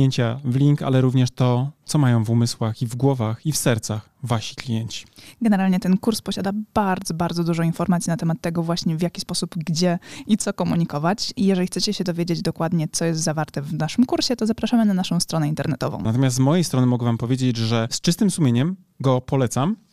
kliknięcia w link, ale również to, co mają w umysłach i w głowach i w sercach wasi klienci. Generalnie ten kurs posiada bardzo, bardzo dużo informacji na temat tego właśnie, w jaki sposób, gdzie i co komunikować. I jeżeli chcecie się dowiedzieć dokładnie, co jest zawarte w naszym kursie, to zapraszamy na naszą stronę internetową. Natomiast z mojej strony mogę wam powiedzieć, że z czystym sumieniem go polecam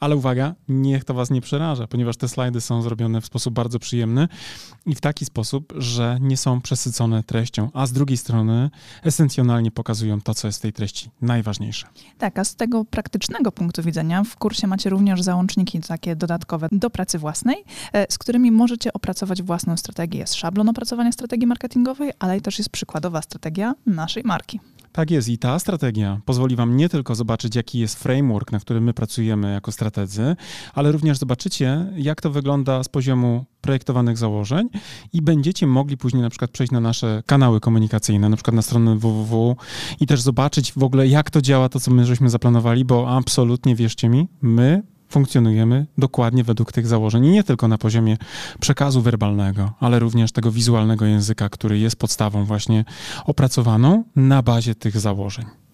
Ale uwaga, niech to was nie przeraża, ponieważ te slajdy są zrobione w sposób bardzo przyjemny i w taki sposób, że nie są przesycone treścią, a z drugiej strony esencjonalnie pokazują to, co jest w tej treści najważniejsze. Tak, a z tego praktycznego punktu widzenia w kursie macie również załączniki takie dodatkowe do pracy własnej, e, z którymi możecie opracować własną strategię. Jest szablon opracowania strategii marketingowej, ale też jest przykładowa strategia naszej marki. Tak jest i ta strategia pozwoli Wam nie tylko zobaczyć, jaki jest framework, na którym my pracujemy jako strategzy, ale również zobaczycie, jak to wygląda z poziomu projektowanych założeń i będziecie mogli później na przykład przejść na nasze kanały komunikacyjne, na przykład na stronę www i też zobaczyć w ogóle, jak to działa, to co my żeśmy zaplanowali, bo absolutnie, wierzcie mi, my funkcjonujemy dokładnie według tych założeń i nie tylko na poziomie przekazu werbalnego, ale również tego wizualnego języka, który jest podstawą właśnie opracowaną na bazie tych założeń.